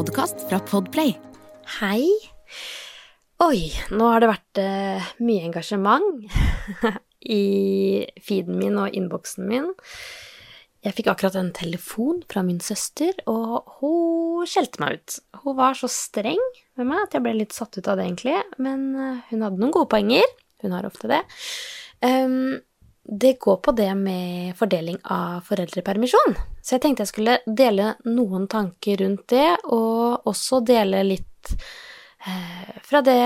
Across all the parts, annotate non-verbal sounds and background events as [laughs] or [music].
Podkast fra Podplay. Hei. Oi, nå har det vært eh, mye engasjement [laughs] i feeden min og innboksen min. Jeg fikk akkurat en telefon fra min søster, og hun skjelte meg ut. Hun var så streng med meg at jeg ble litt satt ut av det, egentlig, men eh, hun hadde noen gode poenger. Hun har ofte det. Um, det går på det med fordeling av foreldrepermisjon. Så jeg tenkte jeg skulle dele noen tanker rundt det, og også dele litt eh, fra det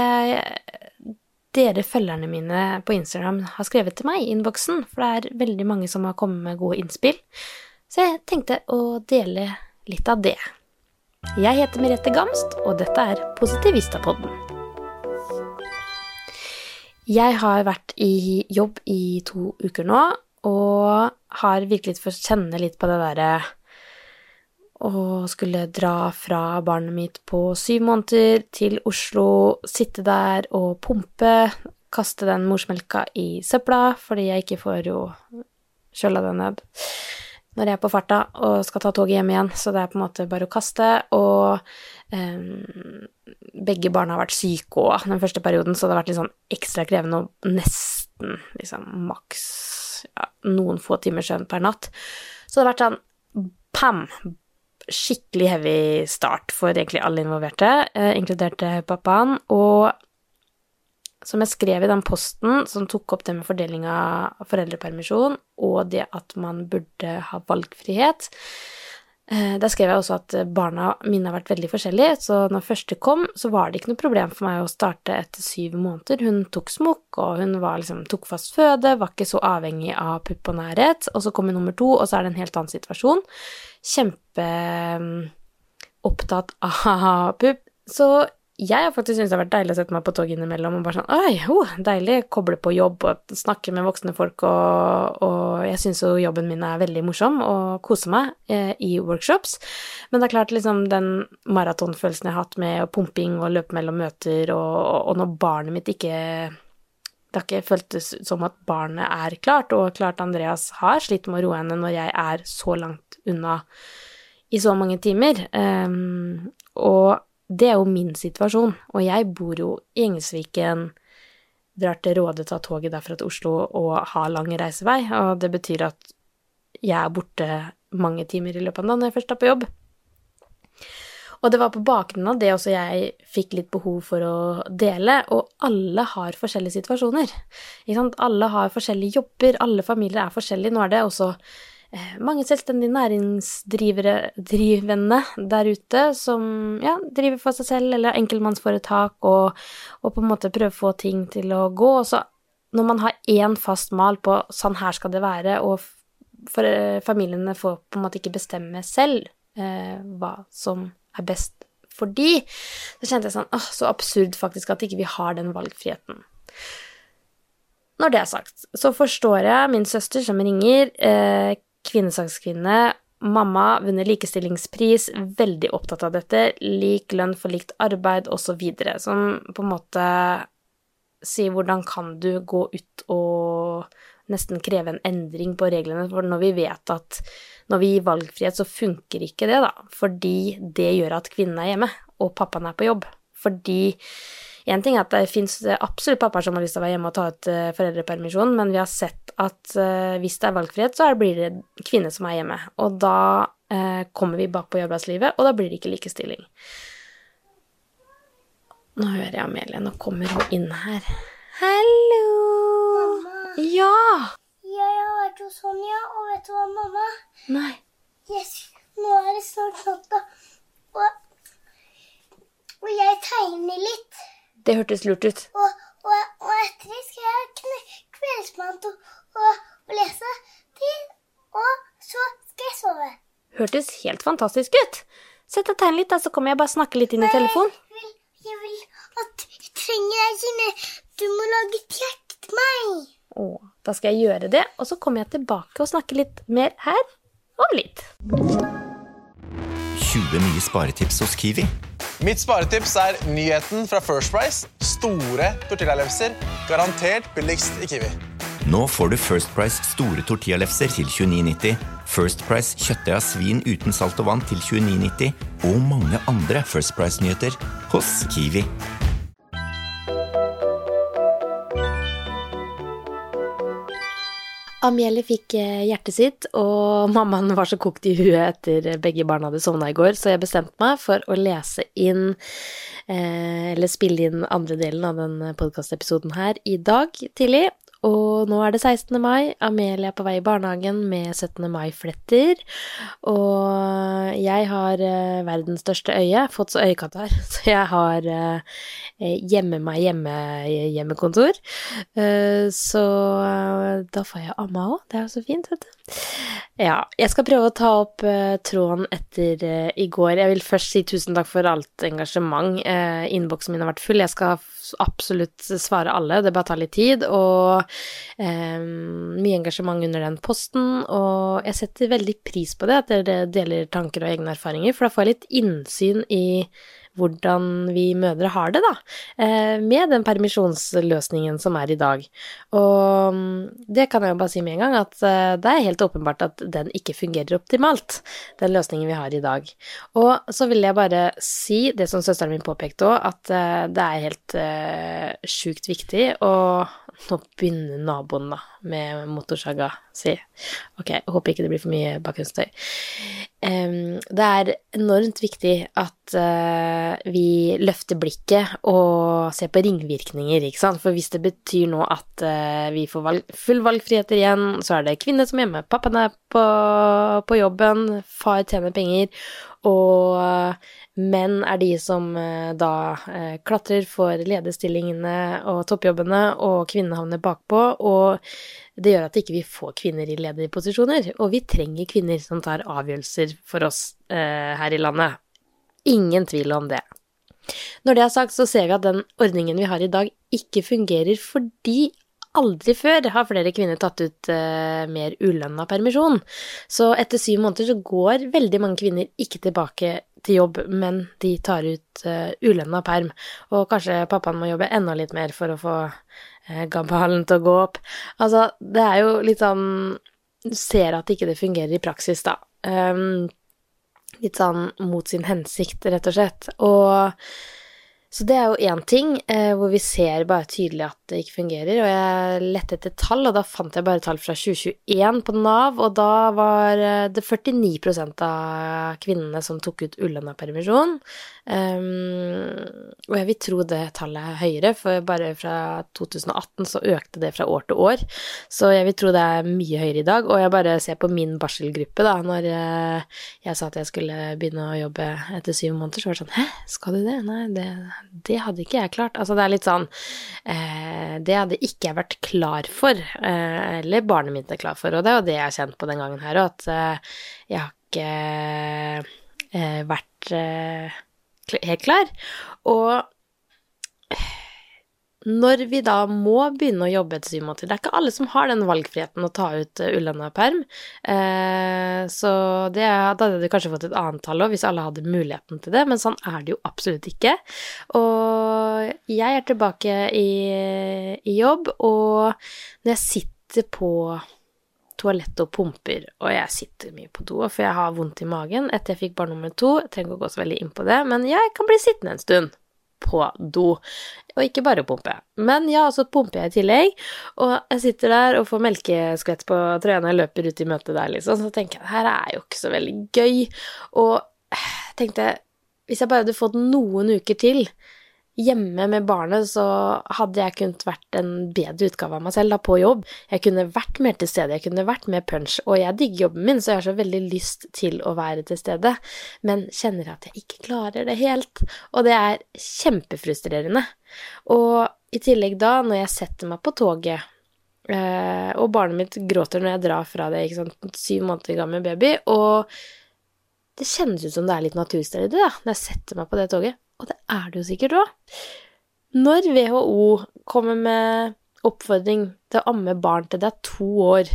dere følgerne mine på Instagram har skrevet til meg i innboksen, for det er veldig mange som har kommet med gode innspill. Så jeg tenkte å dele litt av det. Jeg heter Merete Gamst, og dette er Positivistapodden. Jeg har vært i jobb i to uker nå, og har virkelig fått kjenne litt på det derre å skulle dra fra barnet mitt på syv måneder til Oslo, sitte der og pumpe, kaste den morsmelka i søpla fordi jeg ikke får jo kjøla den ned når jeg er på farta og skal ta toget hjem igjen, så det er på en måte bare å kaste. Og um, begge barna har vært syke òg den første perioden, så det har vært litt sånn ekstra krevende og nesten liksom maks ja, noen få timer søvn per natt. Så det har vært sånn pam! Skikkelig heavy start for egentlig alle involverte, eh, inkludert pappaen. Og som jeg skrev i den posten som tok opp det med fordeling av foreldrepermisjon, og det at man burde ha valgfrihet. Eh, der skrev jeg også at barna mine har vært veldig forskjellige, så når første kom, så var det ikke noe problem for meg å starte etter syv måneder. Hun tok smokk, og hun liksom, tok fast føde, var ikke så avhengig av pupp og nærhet. Og så kommer nummer to, og så er det en helt annen situasjon. Kjempeopptatt av pupp. Så jeg har faktisk syntes det har vært deilig å sette meg på toget innimellom og bare sånn Oi, oh, deilig, koble på jobb og snakke med voksne folk, og, og jeg syns jo jobben min er veldig morsom og koser meg eh, i workshops. Men det er klart, liksom den maratonfølelsen jeg har hatt med pumping og løpe mellom møter, og, og når barnet mitt ikke det har ikke føltes som at barnet er klart, og klart Andreas har slitt med å roe henne når jeg er så langt unna i så mange timer. Um, og det er jo min situasjon, og jeg bor jo i Engelsviken, drar til Råde, tar toget derfra til Oslo og har lang reisevei, og det betyr at jeg er borte mange timer i løpet av dagen når jeg først er på jobb. Og det var på bakgrunn av det også jeg fikk litt behov for å dele, og alle har forskjellige situasjoner. Alle har forskjellige jobber, alle familier er forskjellige. Nå er det også mange selvstendige næringsdrivende der ute som ja, driver for seg selv eller enkeltmannsforetak og, og, på en måte prøver å få ting til å gå. Og så når man har én fast mal på sånn her skal det være, og for, eh, familiene får på en måte ikke bestemme selv eh, hva som er best for de, så kjente jeg sånn åh, så absurd faktisk at ikke vi har den valgfriheten. Når det er sagt, så forstår jeg min søster som ringer, eh, kvinnesakskvinne, mamma, vunnet likestillingspris, veldig opptatt av dette, lik lønn for likt arbeid, osv., som på en måte sier hvordan kan du gå ut og nesten kreve en endring på reglene, for når vi vet at når vi gir valgfrihet, så funker ikke det, da, fordi det gjør at kvinnen er hjemme, og pappaen er på jobb. Fordi Én ting er at det fins absolutt pappaer som har lyst til å være hjemme og ta ut uh, foreldrepermisjon, men vi har sett at uh, hvis det er valgfrihet, så blir det kvinner som er hjemme. Og da uh, kommer vi bak på arbeidslivet, og da blir det ikke likestilling. Nå hører jeg Amelie. Nå kommer hun inn her. Hallo! Mamma. Ja! Jeg har vært hos Sonja, og vet du hva, mamma? Nei. Yes, nå er det snart natta, og, og jeg tegner litt. Det hørtes lurt ut. Og, og, og etter det skal jeg kveldsmat og, og, og lese til, og så skal jeg sove. hørtes helt fantastisk ut. Sett deg tegn litt, da, så kommer jeg bare snakke litt inn i telefonen. Jeg vil, jeg vil at jeg trenger deg, Kine. Du må lage et hjerte til meg. Å, da skal jeg gjøre det, og så kommer jeg tilbake og snakke litt mer her om litt. 20 nye sparetips hos Kiwi. Mitt sparetips er nyheten fra First Price. Store tortillalefser. Garantert billigst i Kiwi. Nå får du First Price store tortillalefser til 29,90. First Price kjøttdeig av svin uten salt og vann til 29,90. Og mange andre First Price-nyheter hos Kiwi. Amelie fikk eh, hjertet sitt, og [laughs] mammaen var så kokt i huet etter begge barna hadde sovna i går, så jeg bestemte meg for å lese inn, eh, eller spille inn andre delen av den podkastepisoden her i dag tidlig. Og nå er det 16. mai, Amelie er på vei i barnehagen med 17. mai-fletter, og jeg har eh, verdens største øye, fått så øyekatarr, [laughs] så jeg har eh, meg hjemme hjemmekontor. Eh, så eh, da får jeg amma òg, det er jo så fint, vet du. Ja, jeg skal prøve å ta opp eh, tråden etter eh, i går. Jeg vil først si tusen takk for alt engasjement. Eh, Innboksen min har vært full. Jeg skal absolutt svare alle, det bare tar litt tid. Og eh, mye engasjement under den posten, og jeg setter veldig pris på det, at dere deler tanker og egne erfaringer, for da får jeg litt innsyn i hvordan vi mødre har det, da, eh, med den permisjonsløsningen som er i dag. Og det kan jeg jo bare si med en gang, at eh, det er helt åpenbart at den ikke fungerer optimalt, den løsningen vi har i dag. Og så vil jeg bare si det som søsteren min påpekte òg, at eh, det er helt uh, sjukt viktig, og nå begynner naboen da med motorsaga si. Ok, jeg håper ikke det blir for mye bakgrunnsstøy. Det er enormt viktig at eh, vi løfter blikket og ser på ringvirkninger, ikke sant. For hvis det betyr nå at eh, vi får valg full valgfrihet igjen, så er det kvinner som er hjemme, pappaen er på, på jobben, far tjener penger, og eh, menn er de som eh, da eh, klatrer for lederstillingene og toppjobbene, og kvinnene havner bakpå. og det gjør at ikke vi ikke får kvinner i lederposisjoner, og vi trenger kvinner som tar avgjørelser for oss eh, her i landet. Ingen tvil om det. Når det er sagt, så ser vi at den ordningen vi har i dag, ikke fungerer fordi aldri før har flere kvinner tatt ut uh, mer ulønna permisjon. Så etter syv måneder så går veldig mange kvinner ikke tilbake til jobb, men de tar ut uh, ulønna perm. Og kanskje pappaen må jobbe enda litt mer for å få uh, gabalen til å gå opp. Altså, det er jo litt sånn Du ser at ikke det fungerer i praksis, da. Um, litt sånn mot sin hensikt, rett og slett. Og så det er jo én ting eh, hvor vi ser bare tydelig at det ikke fungerer, og jeg lette etter tall, og da fant jeg bare tall fra 2021 på Nav, og da var eh, det 49% av kvinnene som tok ut ulønna permisjon. Um, og jeg vil tro det tallet er høyere, for bare fra 2018 så økte det fra år til år. Så jeg vil tro det er mye høyere i dag, og jeg bare ser på min barselgruppe, da, når eh, jeg sa at jeg skulle begynne å jobbe etter syv måneder, så var det sånn Hæ, skal du det? Nei, det, det hadde ikke jeg klart. Altså det er litt sånn eh, Det hadde ikke jeg vært klar for, eh, eller barnet mitt er klar for, og det er jo det jeg har kjent på den gangen her òg, at eh, jeg har ikke eh, vært eh, helt klar. Og når vi da må begynne å jobbe etter syv måneder Det er ikke alle som har den valgfriheten å ta ut eh, ulønna perm, eh, så det, da hadde du kanskje fått et annet tall òg, hvis alle hadde muligheten til det, men sånn er det jo absolutt ikke. Og jeg er tilbake i, i jobb, og når jeg sitter på toalettet og pumper, og jeg sitter mye på do, for jeg har vondt i magen etter jeg fikk barn nummer to. Jeg trenger ikke å gå så veldig inn på det, men jeg kan bli sittende en stund på do, og ikke bare pumpe. Men ja, så pumper jeg i tillegg, og jeg sitter der og får melkeskvett på trøya når jeg løper ut i møtet der, liksom, så tenker jeg her er jo ikke så veldig gøy, og tenkte hvis jeg bare hadde fått noen uker til hjemme med barnet, så hadde jeg kunnet vært en bedre utgave av meg selv da, på jobb. Jeg kunne vært mer til stede, jeg kunne vært mer punch, og jeg digger jobben min, så jeg har så veldig lyst til å være til stede, men kjenner at jeg ikke klarer det helt, og det er kjempefrustrerende. Og i tillegg da, når jeg setter meg på toget, eh, og barnet mitt gråter når jeg drar fra det, ikke sant, syv måneder gammel baby, og det kjennes ut som det er litt naturstrid da, når jeg setter meg på det toget. Og det er det jo sikkert òg. Når WHO kommer med oppfordring til å amme barn til det er to år,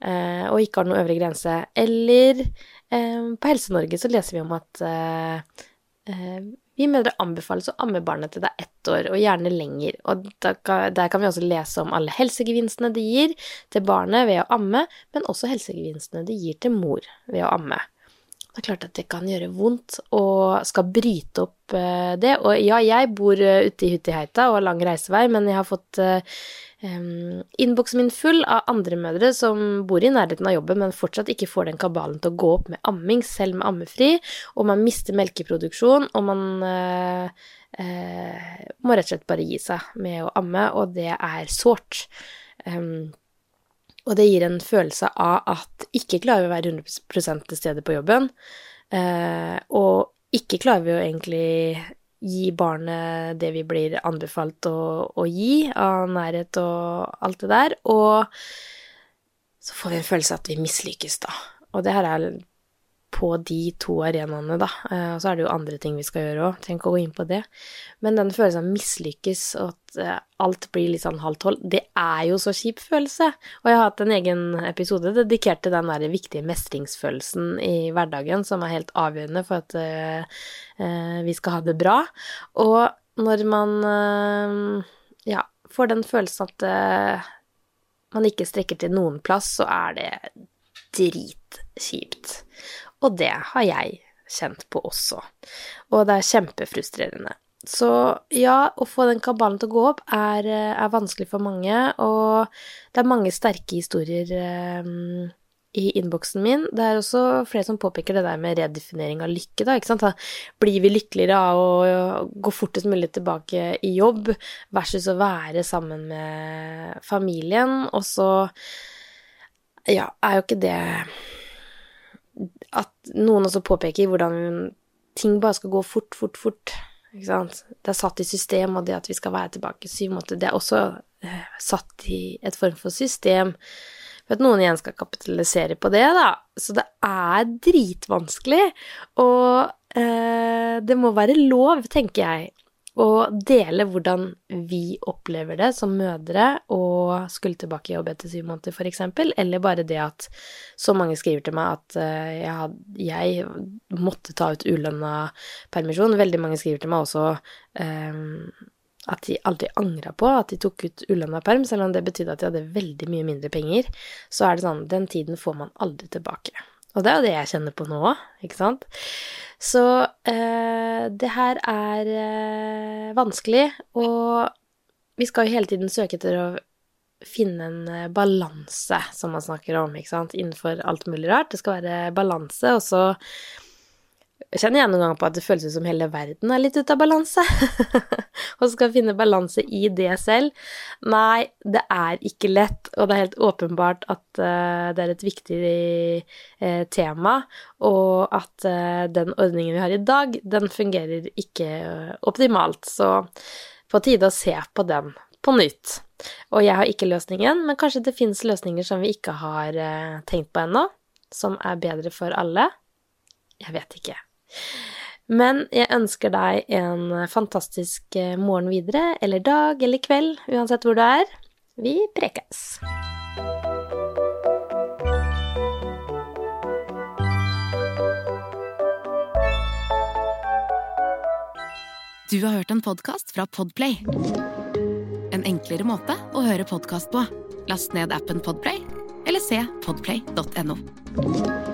eh, og ikke har noen øvre grense, eller eh, på Helse-Norge så leser vi om at eh, eh vi mødre anbefales å amme barnet til det er ett år, og gjerne lenger. Og der kan vi også lese om alle helsegevinstene det gir til barnet ved å amme, men også helsegevinstene det gir til mor ved å amme. Det er klart at det kan gjøre vondt og skal bryte opp eh, det. Og ja, jeg bor eh, ute i Huttiheita og har lang reisevei, men jeg har fått um, innboksen min full av andre mødre som bor i nærheten av jobben, men fortsatt ikke får den kabalen til å gå opp med amming, selv med ammefri, og man mister melkeproduksjon, og man uh, uh, må rett og slett bare gi seg med å amme, og det er sårt. Um, og det gir en følelse av at ikke klarer vi å være 100 til stede på jobben, eh, og ikke klarer vi å egentlig gi barnet det vi blir anbefalt å, å gi av nærhet og alt det der, og så får vi en følelse av at vi mislykkes, da. Og det her er på de to arenaene, da. Eh, og så er det jo andre ting vi skal gjøre òg, trenger ikke å gå inn på det. Men den følelsen av mislykkes, og at eh, alt blir litt sånn halvt hold, det er jo så kjip følelse. Og jeg har hatt en egen episode dedikert til den der viktige mestringsfølelsen i hverdagen, som er helt avgjørende for at uh, vi skal ha det bra. Og når man ja, får den følelsen at man ikke strekker til noen plass, så er det dritkjipt. Og det har jeg kjent på også. Og det er kjempefrustrerende. Så ja, å få den kabalen til å gå opp er, er vanskelig for mange, og det er mange sterke historier um, i innboksen min. Det er også flere som påpeker det der med redefinering av lykke, da, ikke sant. Da blir vi lykkeligere av å gå fortest mulig tilbake i jobb versus å være sammen med familien, og så ja, er jo ikke det at noen også påpeker hvordan ting bare skal gå fort, fort, fort. Ikke sant? Det er satt i system, og det at vi skal være tilbake syv måneder, det er også eh, satt i et form for system for at noen igjen skal kapitalisere på det, da. Så det er dritvanskelig, og eh, det må være lov, tenker jeg, og dele hvordan vi opplever det som mødre og skulle tilbake i jobb etter syv måneder, f.eks., eller bare det at så mange skriver til meg at eh, jeg, had, jeg måtte ta ut ulønna permisjon. Veldig mange skriver til meg også um, at de aldri angra på at de tok ut ulønna perm, selv om det betydde at de hadde veldig mye mindre penger. Så er det sånn, den tiden får man aldri tilbake. Og det er jo det jeg kjenner på nå, ikke sant? Så eh, det her er eh, vanskelig, og vi skal jo hele tiden søke etter å finne en eh, balanse, som man snakker om, ikke sant, innenfor alt mulig rart. Det skal være balanse, og så jeg kjenner jeg noen ganger på at det føles som hele verden er litt ute av balanse. [laughs] og skal finne balanse i det selv. Nei, det er ikke lett, og det er helt åpenbart at uh, det er et viktig uh, tema, og at uh, den ordningen vi har i dag, den fungerer ikke optimalt. Så på tide å se på den på nytt. Og jeg har ikke løsningen, men kanskje det finnes løsninger som vi ikke har tenkt på ennå, som er bedre for alle. Jeg vet ikke. Men jeg ønsker deg en fantastisk eh, morgen videre, eller dag eller kveld, uansett hvor du er. Vi prekes. Du har hørt en podkast fra Podplay. En enklere måte å høre podkast på. Last ned appen Podplay, eller se podplay.no.